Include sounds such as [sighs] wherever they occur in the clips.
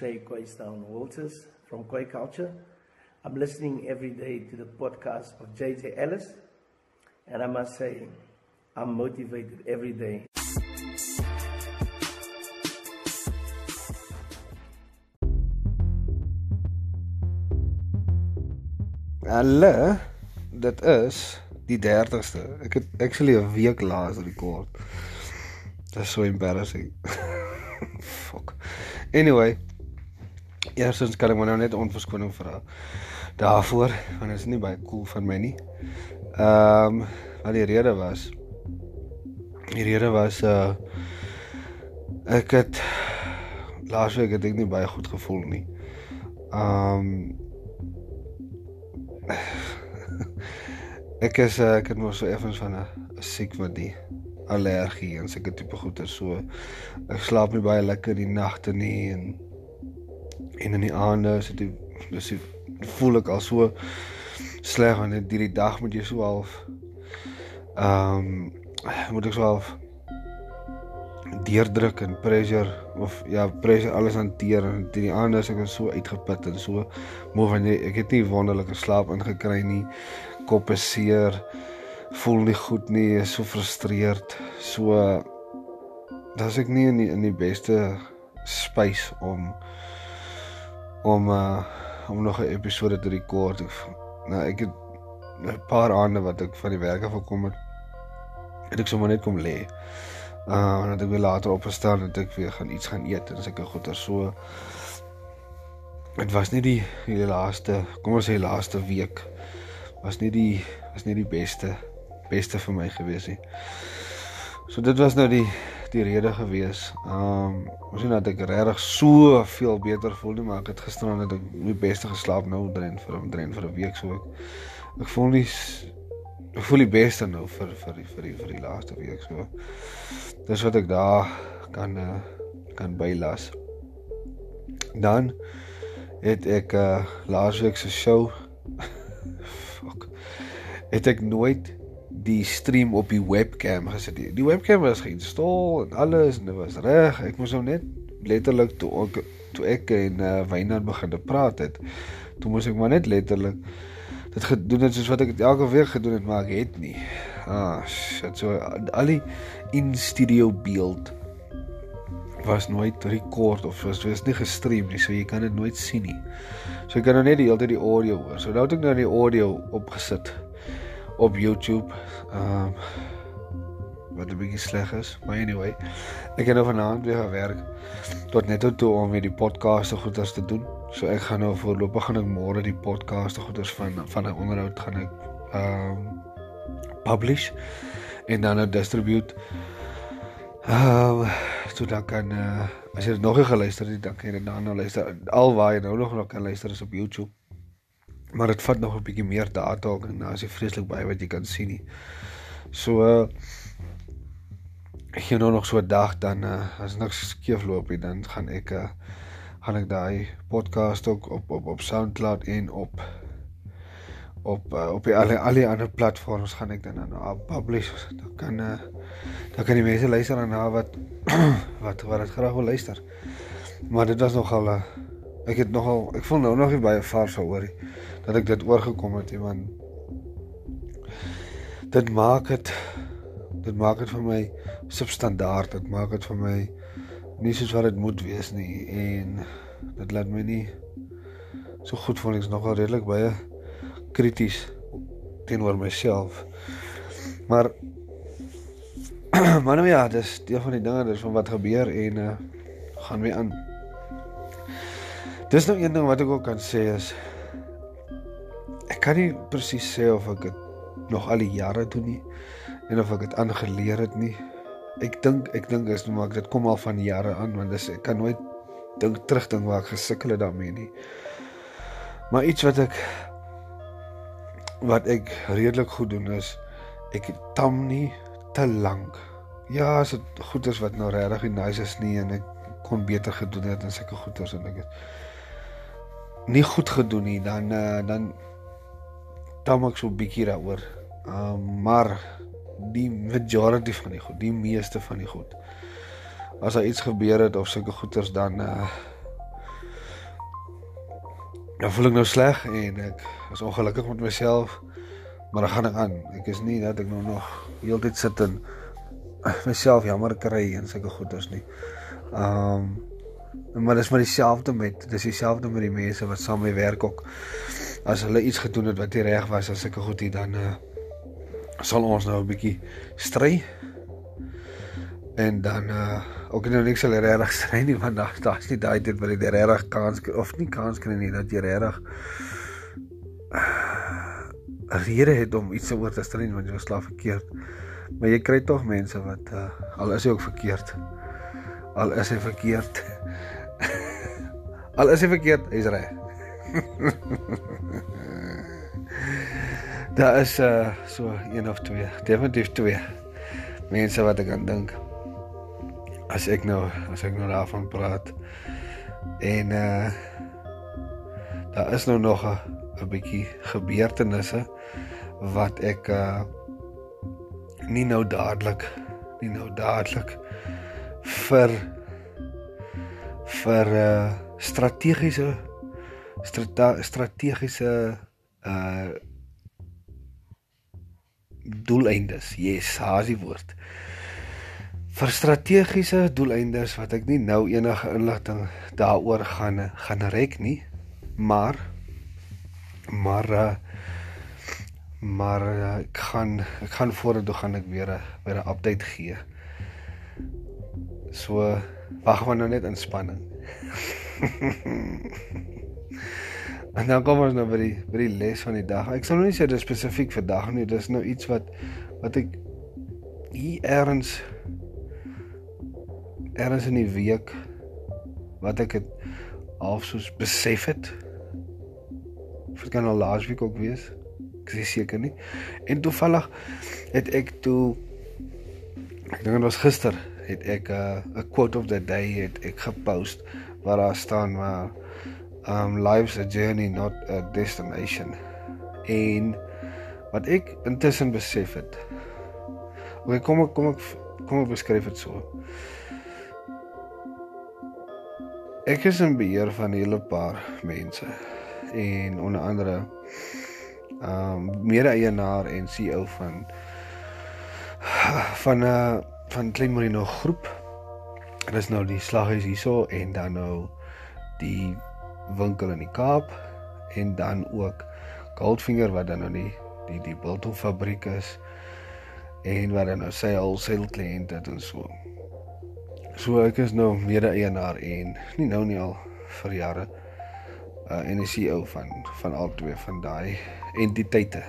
Walters from Quay Culture. I'm listening every day to the podcast of JJ Ellis, and I must say, I'm motivated every day. Hulle dit is die 30ste. Ek het actually 'n week laas rekord. Is so embarrassing. [laughs] Fuck. Anyway, eerstens kan ek maar nou net onverskoning vra daarvoor, want dit is nie baie cool van my nie. Ehm, um, wat die rede was. Die rede was uh ek het laasweek het ek nie baie goed gevoel nie. Ehm um, [laughs] ek is uh, ek het mos so effens van 'n siek met die allergie en sulke tipe goeie so ek slaap nie baie lekker die nagte nie en en in die aande is dit dis voel ek al so sleg want dit die dag moet jy so half ehm um, moet ek so half deurdruk en pressure of ja pressure alles hanteer. En in die aande is ek so uitgeput en so moe van jy ek het nie wonderlike slaap ingekry nie. Kop is seer voel nie goed nie is so frustreerd. So das ek nie in die, in die beste space om om uh, om nog 'n episode te rekord nou ek het 'n paar aande wat ek van die werk af gekom het het ek sommer net kom lê Uh, en dan ek weer later opgestaan en ek weer gaan iets gaan eet en sulke goeie so. Dit was nie die die laaste, kom ons sê laaste week was nie die was nie die beste beste vir my gewees nie. So dit was nou die die rede gewees. Um ons sien dat ek regtig so veel beter voel nie, maar ek het gisteraan net ek die beste geslaap nou drein vir 'n drein vir 'n week so ek ek voel nie ek voel die beste nou vir vir die, vir die, vir die laaste week so. Dis wat ek daar kan uh, kan bylas. Dan het ek uh, laasweek se show [laughs] fuck. Het ek nooit die stream op die webcam gesit. Die, die webcam was geïnstalleer en alles en dit was reg. Ek moes nou net letterlik toe ek toe ek en uh, Wynand begin te praat het. Toe moes ek maar net letterlik dit gedoen het soos wat ek dit elke week gedoen het, maar ek het nie. Ah, shit, so al die in studio beeld was nooit rekord of was was nie gestream nie, so jy kan dit nooit sien nie. So jy kan nou net die hele tyd die audio hoor. So nou het ek nou die audio opgesit op YouTube. Ehm um, wat 'n bietjie sleg is, maar anyway. Ek het nou vanaand weer gewerk tot net toe om weer die podcast se goeders te doen. So ek gaan nou voorlopig gaan ek môre die podcast se goeders van van 'n onderhoud gaan ek ehm um, publish en dan nou distribute. Ehm uh, so dan kan uh, as jy nog nie geluister het, dan kan jy dit dan nou luister. Alwaar jy nou nog nog kan luister is op YouTube. Maar dit vat nog 'n bietjie meer data en nou is vreeslik baie wat jy kan sien nie. So uh, ek gee nou nog so 'n dag dan uh, as niks skeef loop nie, dan gaan ek uh, gaan ek daai podcast ook op op op SoundCloud en op op uh, op die alle al die ander platforms gaan ek dan nou publish dan kan uh, dan kan die mense luister na nou [clears throat] wat wat wat dit graag wil luister. Maar dit was nogal uh, ek het nogal ek voel nou nog nie baie vars oor dat ek dit oorgekom het want dit maak dit dit maak dit vir my substandaard dit maak dit vir my nie soos wat dit moet wees nie en dit laat my nie so goed voel ek's nogal redelik baie krities teenoor myself. Maar [clears throat] maar nou ja, dis deel van die dinge, dis van wat gebeur en uh gaan weer aan. Dis nou een ding wat ek ook kan sê is ek kan nie presies sê of ek dit nog al die jare doen nie en of ek dit aangeleer het nie. Ek dink ek dink is nou maar dit kom al van jare aan want dis ek kan nooit dink terugdink waar ek gesukkel het daarmee nie. Maar iets wat ek wat ek redelik goed doen is ek tam nie te lank. Ja, as dit goed is wat nou regtig nice is nie en ek kon beter gedoen het en sulke goeters en ek het nie goed gedoen nie, dan uh, dan tam ek so 'n bietjie daaroor. Ehm uh, maar die majority van die goed, die meeste van die goed. As daar iets gebeur het of sulke goeters dan uh Nou voel ek nou sleg en ek is ongelukkig met myself. Maar dan gaan ek aan. Ek is nie dat ek nou nog heeltyd sit en myself jammer kry en sulke goeders nie. Ehm um, maar dis maar dieselfde met dis dieselfde met die mense wat saam my werk ook. As hulle iets gedoen het wat nie reg was as sulke goed hier dan uh, sal ons nou 'n bietjie stry. En dan uh ook nou niks sal regtig stry nie want daar daar's nie daai tyd wat jy regtig kans of nie kans kry nie dat jy regtig 'n rede het om iets oor te stry want jy was slaaf verkeerd. Maar jy kry tog mense wat uh, al is hy ook verkeerd. Al is hy verkeerd. [laughs] al is hy verkeerd, hy's reg. [laughs] Daar is uh so een of twee, definitief twee mense wat ek aan dink. As ek nou as ek nou daarvan praat. En uh daar is nou nog 'n 'n bietjie gebeurtenisse wat ek uh nie nou dadelik nie nou dadelik vir vir uh strategiese strate, strategiese uh doeleindes. Yes, hasie woord. Vir strategiese doeleindes wat ek nie nou enige inligting daaroor gaan gaan rek nie, maar maar uh, maar uh, ek gaan ek gaan vorentoe gaan ek weer 'n weer 'n update gee. So wag maar nou net inspanning. [laughs] en dan kom ons nou by die by die les van die dag. Ek sal nou nie sê dit is spesifiek vir dag nie, dis nou iets wat wat ek hier erns erns in die week wat ek het half soos besef het Dit kan al laasweek ook wees. Ek is seker nie. En toevallig het ek toe ek dink dit was gister het ek 'n uh, 'n quote of the day het ek gepost waar daar staan waar um life's a journey not a destination. En wat ek intussen besef het. Okay, kom ek kom ek kom ek beskryf dit so. Ek is in beheer van 'n hele paar mense en onder andere um, mede-eienaar en CEO van van 'n uh, van Klein Marino groep. Dit is nou die slaghuis hierso en dan nou die winkel in die Kaap en dan ook Goldfinger wat dan nou die die die biltong fabriek is en wat dan nou sy wholesale kliënte het en so. So ek is nou mede-eienaar en nie nou nie al vir jare uh, en die CEO van van al twee van daai entiteite.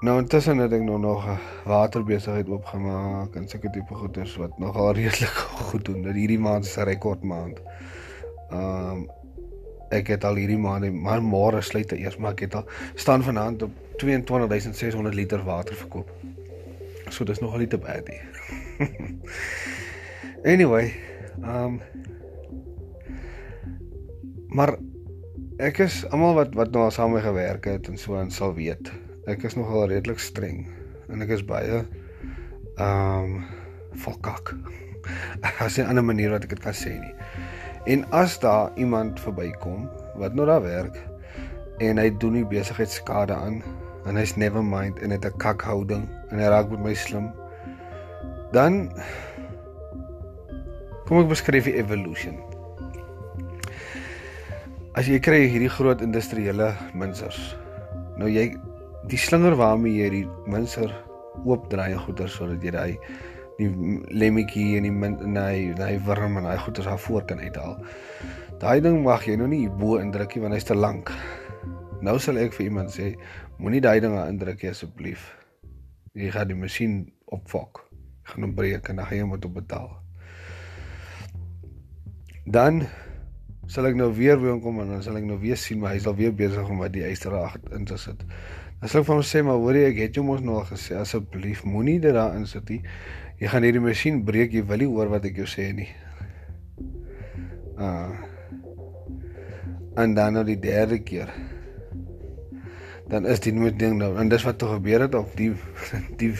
Nou intussen het ek nou nog 'n waterbesigheid oopgemaak en sulke tipe goeders wat nogal redelik goed doen. Dat hierdie maand se rekord maand. Ehm um, ek het al hierdie maand maar môre sluit dit eers maar ek het al staan vanaand op 22600 liter water verkoop. So dis nogal nie te bad nie. [laughs] anyway, ehm um, Maar ek is almal wat wat nou saam gewerk het en so en sal weet. Ek is nogal redelik streng en ek is baie ehm um, volkak. As 'n ander manier wat ek dit kan sê nie. En as daar iemand verbykom wat nou daar werk en hy doen nie besigheid skade aan en hy's never mind en het 'n kak houding en hy raak met my slim dan kom ek beskryf die evolution as jy kry hierdie groot industriële minsers. Nou jy die slinger waarmee jy die minser oopdraai en goeder sodat jy daai die lemmetjie en die nee nee worm en daai goeder daar voor kan uithaal. Daai ding mag jy nou nie bo indrukkie want hy's te lank. Nou sal ek vir iemand sê, moenie daai ding indruk asseblief. Jy gaan die masjien opfok. Gaan hom breek en dan gaan jy moet betaal. Dan sal ek nou weer by hom kom en dan sal ek nou weer sien maar hy sal weer besig om met die ysterag in te sit. Sal ek vir hom sê maar hoor jy ek het jou mos nou al gesê asseblief moenie dit daar insit nie. Jy gaan hierdie masjien breek jy wil nie hoor wat ek jou sê nie. Ah. En dan nou die derde keer. Dan is dit moet ding nou en dis wat toe gebeur het op die [laughs] die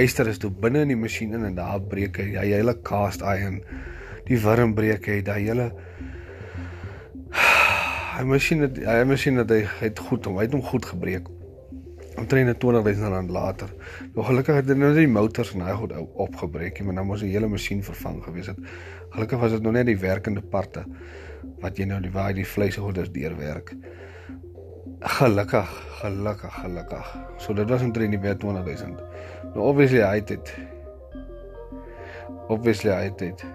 yster is toe binne in die masjien in en daar breek hy hy hele cast iron die warm breek hy daai hele [sighs] hy masjien het hy masjien het hy het goed hom, hy het hom goed gebreek. Omtrent 20000 rand later. Nou gelukkig het hy nou die motors en hy goed opgebreek, maar nou moes die hele masjien vervang gewees het. Gelukkig was dit nog net die werkende parte wat jy nou die waar die vleisgoeders deurwerk. Gelukkig, gelukkig, gelukkig. So dit was omtrent die 20000. Nou obviously hy het dit. Obviously hy het dit.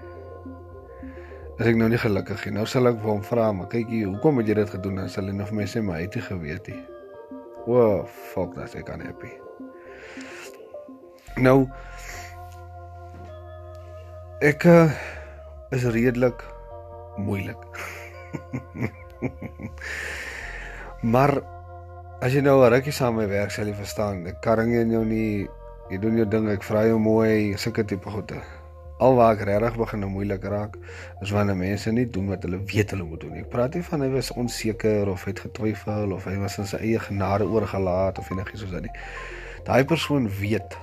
As ek nou nie gelukkig nie, nou sal ek vir hom vra, maar kyk hier, hoekom het jy dit gedoen? Dan sal hy nog vir my sê, maar hy het nie geweet nie. Oh, fuck, that's ek unhappy. Nou ek uh, is redelik moeilik. [laughs] maar as jy nou 'n rukkie saam met my werk, sal jy verstaan. Ek karring jou nie, jy doen jou ding, ek vra jou mooi, sulke tipe goede. Alwaar ek regtig begin nou moeilik raak, is wanneer mense nie doen wat hulle weet hulle moet doen nie. Ek praat nie van hy was onseker of het getwyfel of hy was in sy eie genade oorgelaat of enigiets soos dit nie. Daai persoon weet.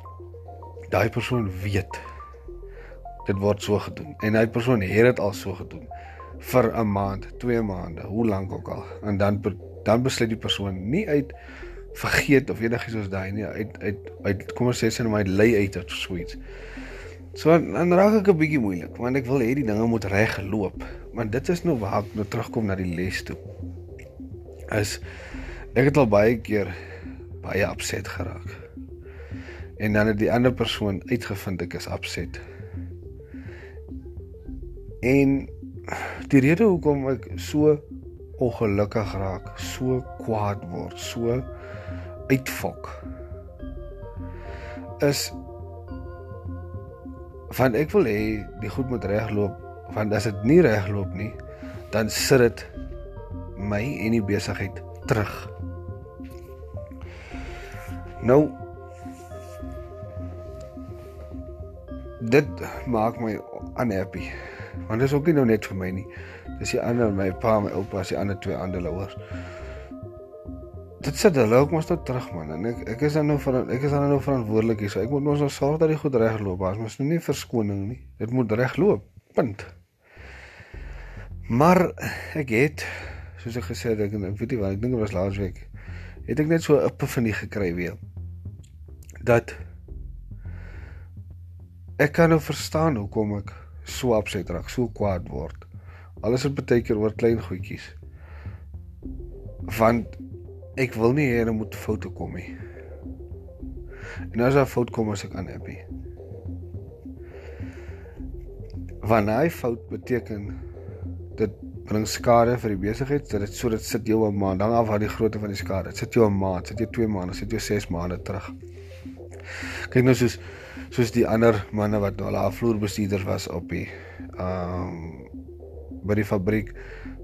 Daai persoon weet. Dit word so gedoen en hy persoon het dit al so gedoen vir 'n maand, 2 maande, hoe lank ook al. En dan dan besluit die persoon nie uit vergeet of enigiets soos daai nie, uit uit uit kom ons sê sy nou my lay uit of sweet. So dan raak ek 'n bietjie moeilik want ek wil hê die dinge moet reg loop. Maar dit is nou waar ek nou terugkom na die les toe. Is ek het al baie keer baie opset geraak. En dan het die ander persoon uitgevind ek is opset. En die rede hoekom ek so ongelukkig raak, so kwaad word, so uitfok is want ek wil hê die goed moet regloop want as dit nie regloop nie dan sit dit my en die besigheid terug. Nou dit maak my unhappy want dit is ook nie nou net vir my nie. Dis die ander my pa my oupa as die ander twee ander ouers dit sit hulle ook mos tot terug man. En ek ek is dan nou vir ek is dan nou verantwoordelik hier. So ek moet mos nou sorg dat die goed reg loop. Maar mos nou nie verskoning nie. Dit moet reg loop. Punt. Maar ek het soos ek gesê het ek, ek weet nie wat ek dink dit was laasweek het ek net so 'n epifanie gekry weer. Dat ek kan nou verstaan hoekom ek so opset raak so kwaad word. Alles het baie keer oor klein goedjies. Want ek wil nie hê hulle moet foute kom nie. En as 'n fout kom as ek aan happy. Wanneer hy fout beteken dit bring skade vir die besigheid, dat dit so dit sit jou 'n maand, dan af wat die grootte van die skade. Dit sit jou 'n maand, sit jou 2 maande, sit jou 6 maande terug. Kyk nou soos soos die ander manne wat nou al vloerbestuurders was op die ehm um, by die fabriek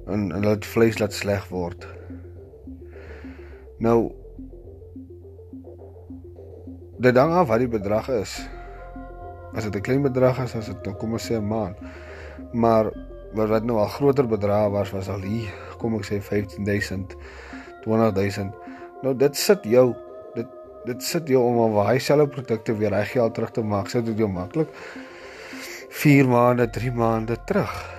en hulle het vleis laat sleg word Nou dit hang af wat die bedrag is. As dit 'n klein bedrag is, as dit nou kom ons sê 'n maand. Maar wat wat nou al groter bedrag was, was al hier, kom ek sê 15000, 20000. Nou dit sit jou dit dit sit jou om al daai selfe produkte weer reg geld terug te maak, sit dit jou maklik 4 maande, 3 maande terug.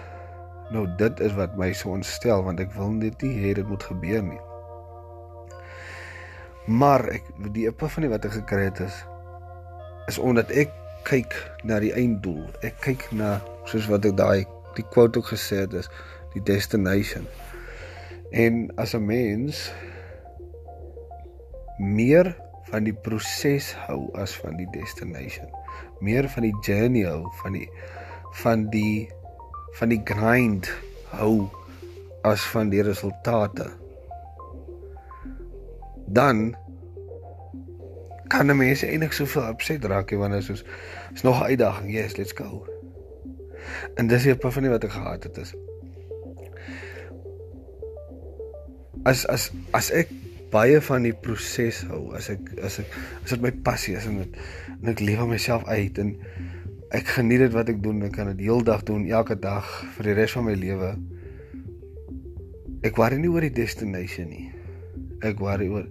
Nou dit is wat my so ontstel want ek wil net nie hê dit moet gebeur nie. Maar ek die epifanie wat ek gekry het is is omdat ek kyk na die einddoel. Ek kyk na soos wat ek daai die quote ook gesê het is die destination. En as 'n mens meer van die proses hou as van die destination. Meer van die journey hou van die van die van die grind hou as van die resultate dan kan 'n mens eintlik soveel opset raak want is soos is nog 'n uitdaging. Yes, let's go. En dis die punt van wat ek gehad het is. As as as ek baie van die proses hou, as ek as ek as dit my passie is en dit en ek aan myself uit en ek geniet dit wat ek doen, ek kan dit heeldag doen, elke dag vir die res van my lewe. Ek worry nie oor die destination nie ek worry oor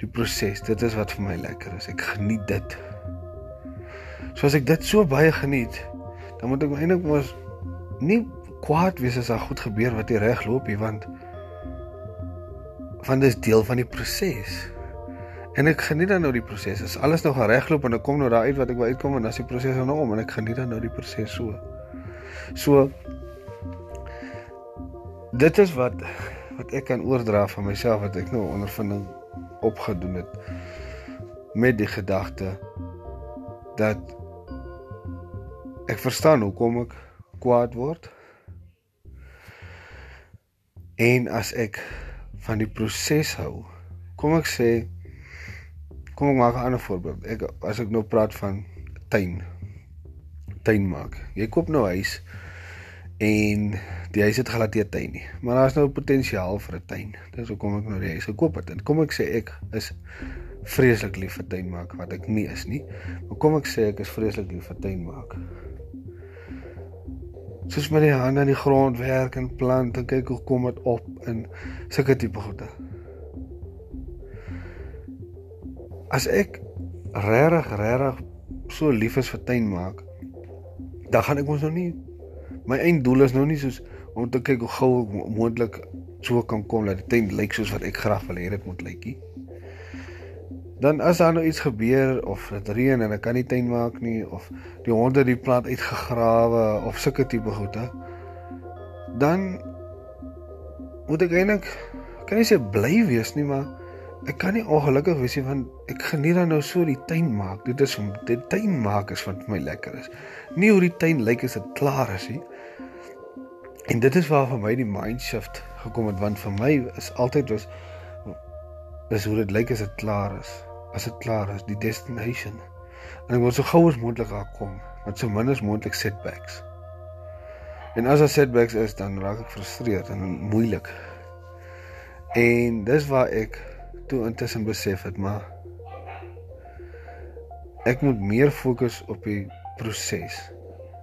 die proses. Dit is wat vir my lekker is. Ek geniet dit. So as ek dit so baie geniet, dan moet ek eintlik mos nie kwaad wees as daar goed gebeur wat nie reg loop nie, want want dit is deel van die proses. En ek geniet dan nou die proses. As alles nou gaan regloop en ek kom nou daar uit wat ek wil uitkom en dan is die proses nou om en ek geniet dan nou die proses so. So dit is wat wat ek kan oordra van myself wat ek nou ondervinding opgedoen het met die gedagte dat ek verstaan hoekom ek kwaad word. En as ek van die proses hou kom ek sê kom ek maak 'n ander voorbeeld. Ek as ek nou praat van tuin tuin maak jy koop nou huis en die huis het gelateer tuin nie. Maar daar's nou potensiaal vir 'n tuin. Dis hoekom ek nou die huis gekoop het. En kom ek sê ek is vreeslik lief vir tuin maak wat ek nie is nie. Maar kom ek sê ek is vreeslik lief vir tuin maak. Soos met die hande aan die grond werk en plant en kyk hoe kom dit op in sulke tipe goede. As ek regtig regtig so lief is vir tuin maak, dan gaan ek mos nou nie my einddoel is nou nie soos om te kyk hoe gou ek moontlik so kan kom dat die tent lyk soos wat ek graag wil hê dit moet lyk nie. Dan as daar nou iets gebeur of dit reën en ek kan nie tuin maak nie of die honde die plant uitgegrawe of sulke tipe goede dan moet ek eintlik kan nie sê bly wees nie maar ek kan nie ongelukkig wees nie want ek geniet dan nou so die tuin maak dit is om die tuin maak is wat my lekker is nie hoe die tuin lyk as dit klaar is nie En dit is waar vir my die mind shift gekom het want vir my is altyd was is hoe dit lyk as dit klaar is. As dit klaar is, die destination. En ek wil so gou as moontlik daar kom met so min as moontlik setbacks. En as daar setbacks is, dan raak ek gefrustreerd en moeilik. En dis waar ek toe intussen besef het maar ek moet meer fokus op die proses.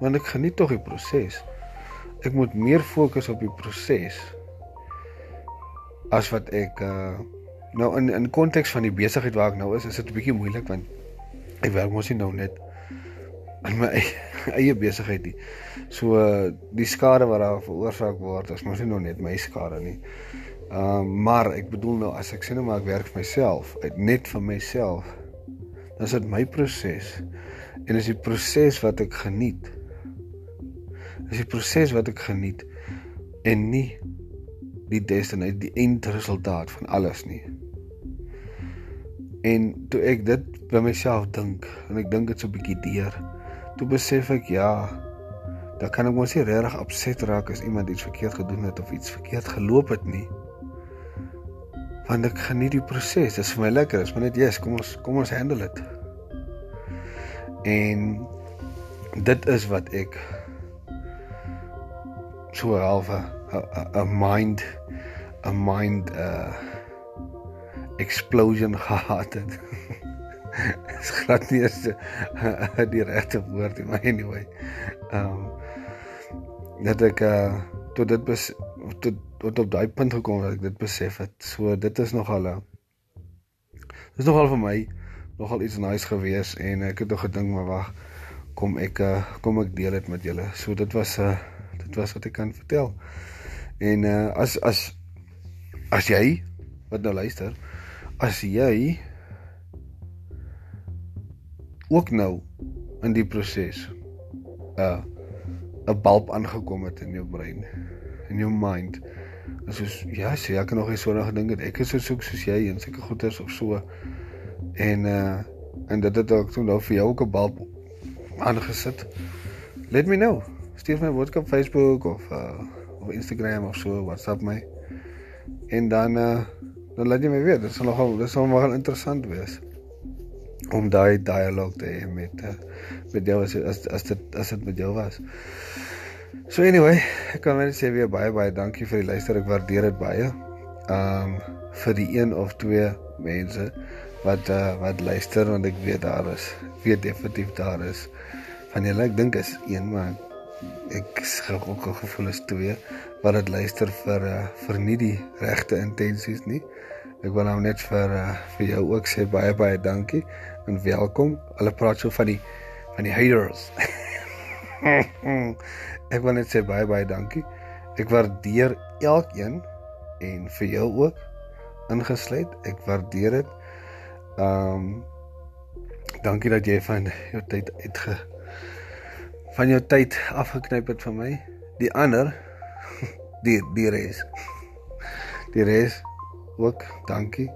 Want ek geniet tog die proses ek moet meer fokus op die proses as wat ek uh nou in in konteks van die besigheid waar ek nou is, is dit 'n bietjie moeilik want ek werk mos nie nou net in my eie, [laughs] eie besigheid nie. So uh die skade wat daar veroorsaak word, is mos nie nou net my skade nie. Ehm uh, maar ek bedoel nou as ek sê nou maar ek werk vir myself, net vir myself, dan is dit my proses en is die proses wat ek geniet is die proses wat ek geniet en nie die destination die eindresultaat van alles nie. En toe ek dit by myself dink en ek dink dit so 'n bietjie deur, toe besef ek ja, dan kan ek mos nie regtig opset raak as iemand iets verkeerd gedoen het of iets verkeerd geloop het nie. Want ek geniet die proses. Dit is vir my lekker. Dit is maar net yes, kom ons kom ons handle dit. En dit is wat ek so half 'n 'n mind 'n mind uh explosion [laughs] gehad het. [laughs] Dis glad nie eens die regte woord nie, maar anyway. Ehm um, dat ek uh tot dit bes tot tot op daai punt gekom dat ek dit besef het. So dit is nogal 'n Dis nogal vir my nogal iets nice gewees en ek het nog gedink maar wag kom ek uh, kom ek deel dit met julle. So dit was 'n uh, dit was wat ek kan vertel. En uh as as as jy wat nou luister, as jy ook nou in die proses uh 'n bulb aangekom het in jou brein, in jou mind. As jy ja, sê ek kan nog nie so na gedink het ek is so soek soos jy en sulke goeters of so. En uh en dit het ook toe nou vir jou ook 'n bulb aangesit. Let me know stuur my boodskap Facebook of uh of Instagram of so, WhatsApp my. En dan uh dan laat jy my weet. Dit sal nogal dit sal nogal interessant wees om daai dialoog te hê met uh, met jou as as as dit as dit met jou was. So anyway, ek kan net sê weer baie baie dankie vir die luister. Ek waardeer dit baie. Um vir die een of twee mense wat uh wat luister want ek weet daar is, weet definitief daar is van julle ek dink is een maar ek het ook 'n gevoel is twee wat dit luister vir uh, vir nie die regte intensies nie. Ek wil nou net vir uh, vir jou ook sê baie baie dankie en welkom. Hulle praat so van die van die haters. [laughs] ek wil net sê baie baie dankie. Ek waardeer elkeen en vir jou ook ingesluit. Ek waardeer dit. Ehm um, dankie dat jy van jou tyd uitge van jou tyd afgeknyp het vir my. Die ander [laughs] die die res. Die res ook dankie.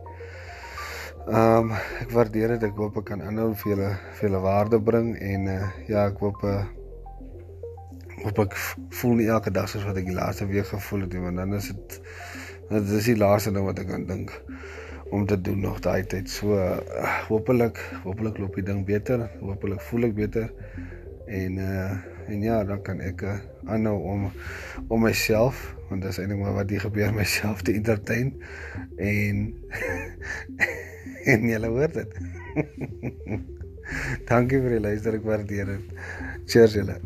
Ehm um, ek waardeer dit. Ek hoop ek kan aanhou vir julle vir julle waarde bring en uh, ja, ek hoop uh, hoop ek voel nie elke dag soos wat ek die laaste week gevoel het nie, want dan is dit dit is die laaste ding wat ek aan dink om te doen nog daai tyd. So uh, hopelik hopelik loop die ding beter. Hopelik voel ek beter. En uh en ja, dan kan ek uh, aanhou om om myself, want dit is eintlik maar wat hier gebeur [laughs] myself te entertain en [laughs] en jy hoor dit. [laughs] Dankie vir die luister, ek waardeer dit. Cheers julle.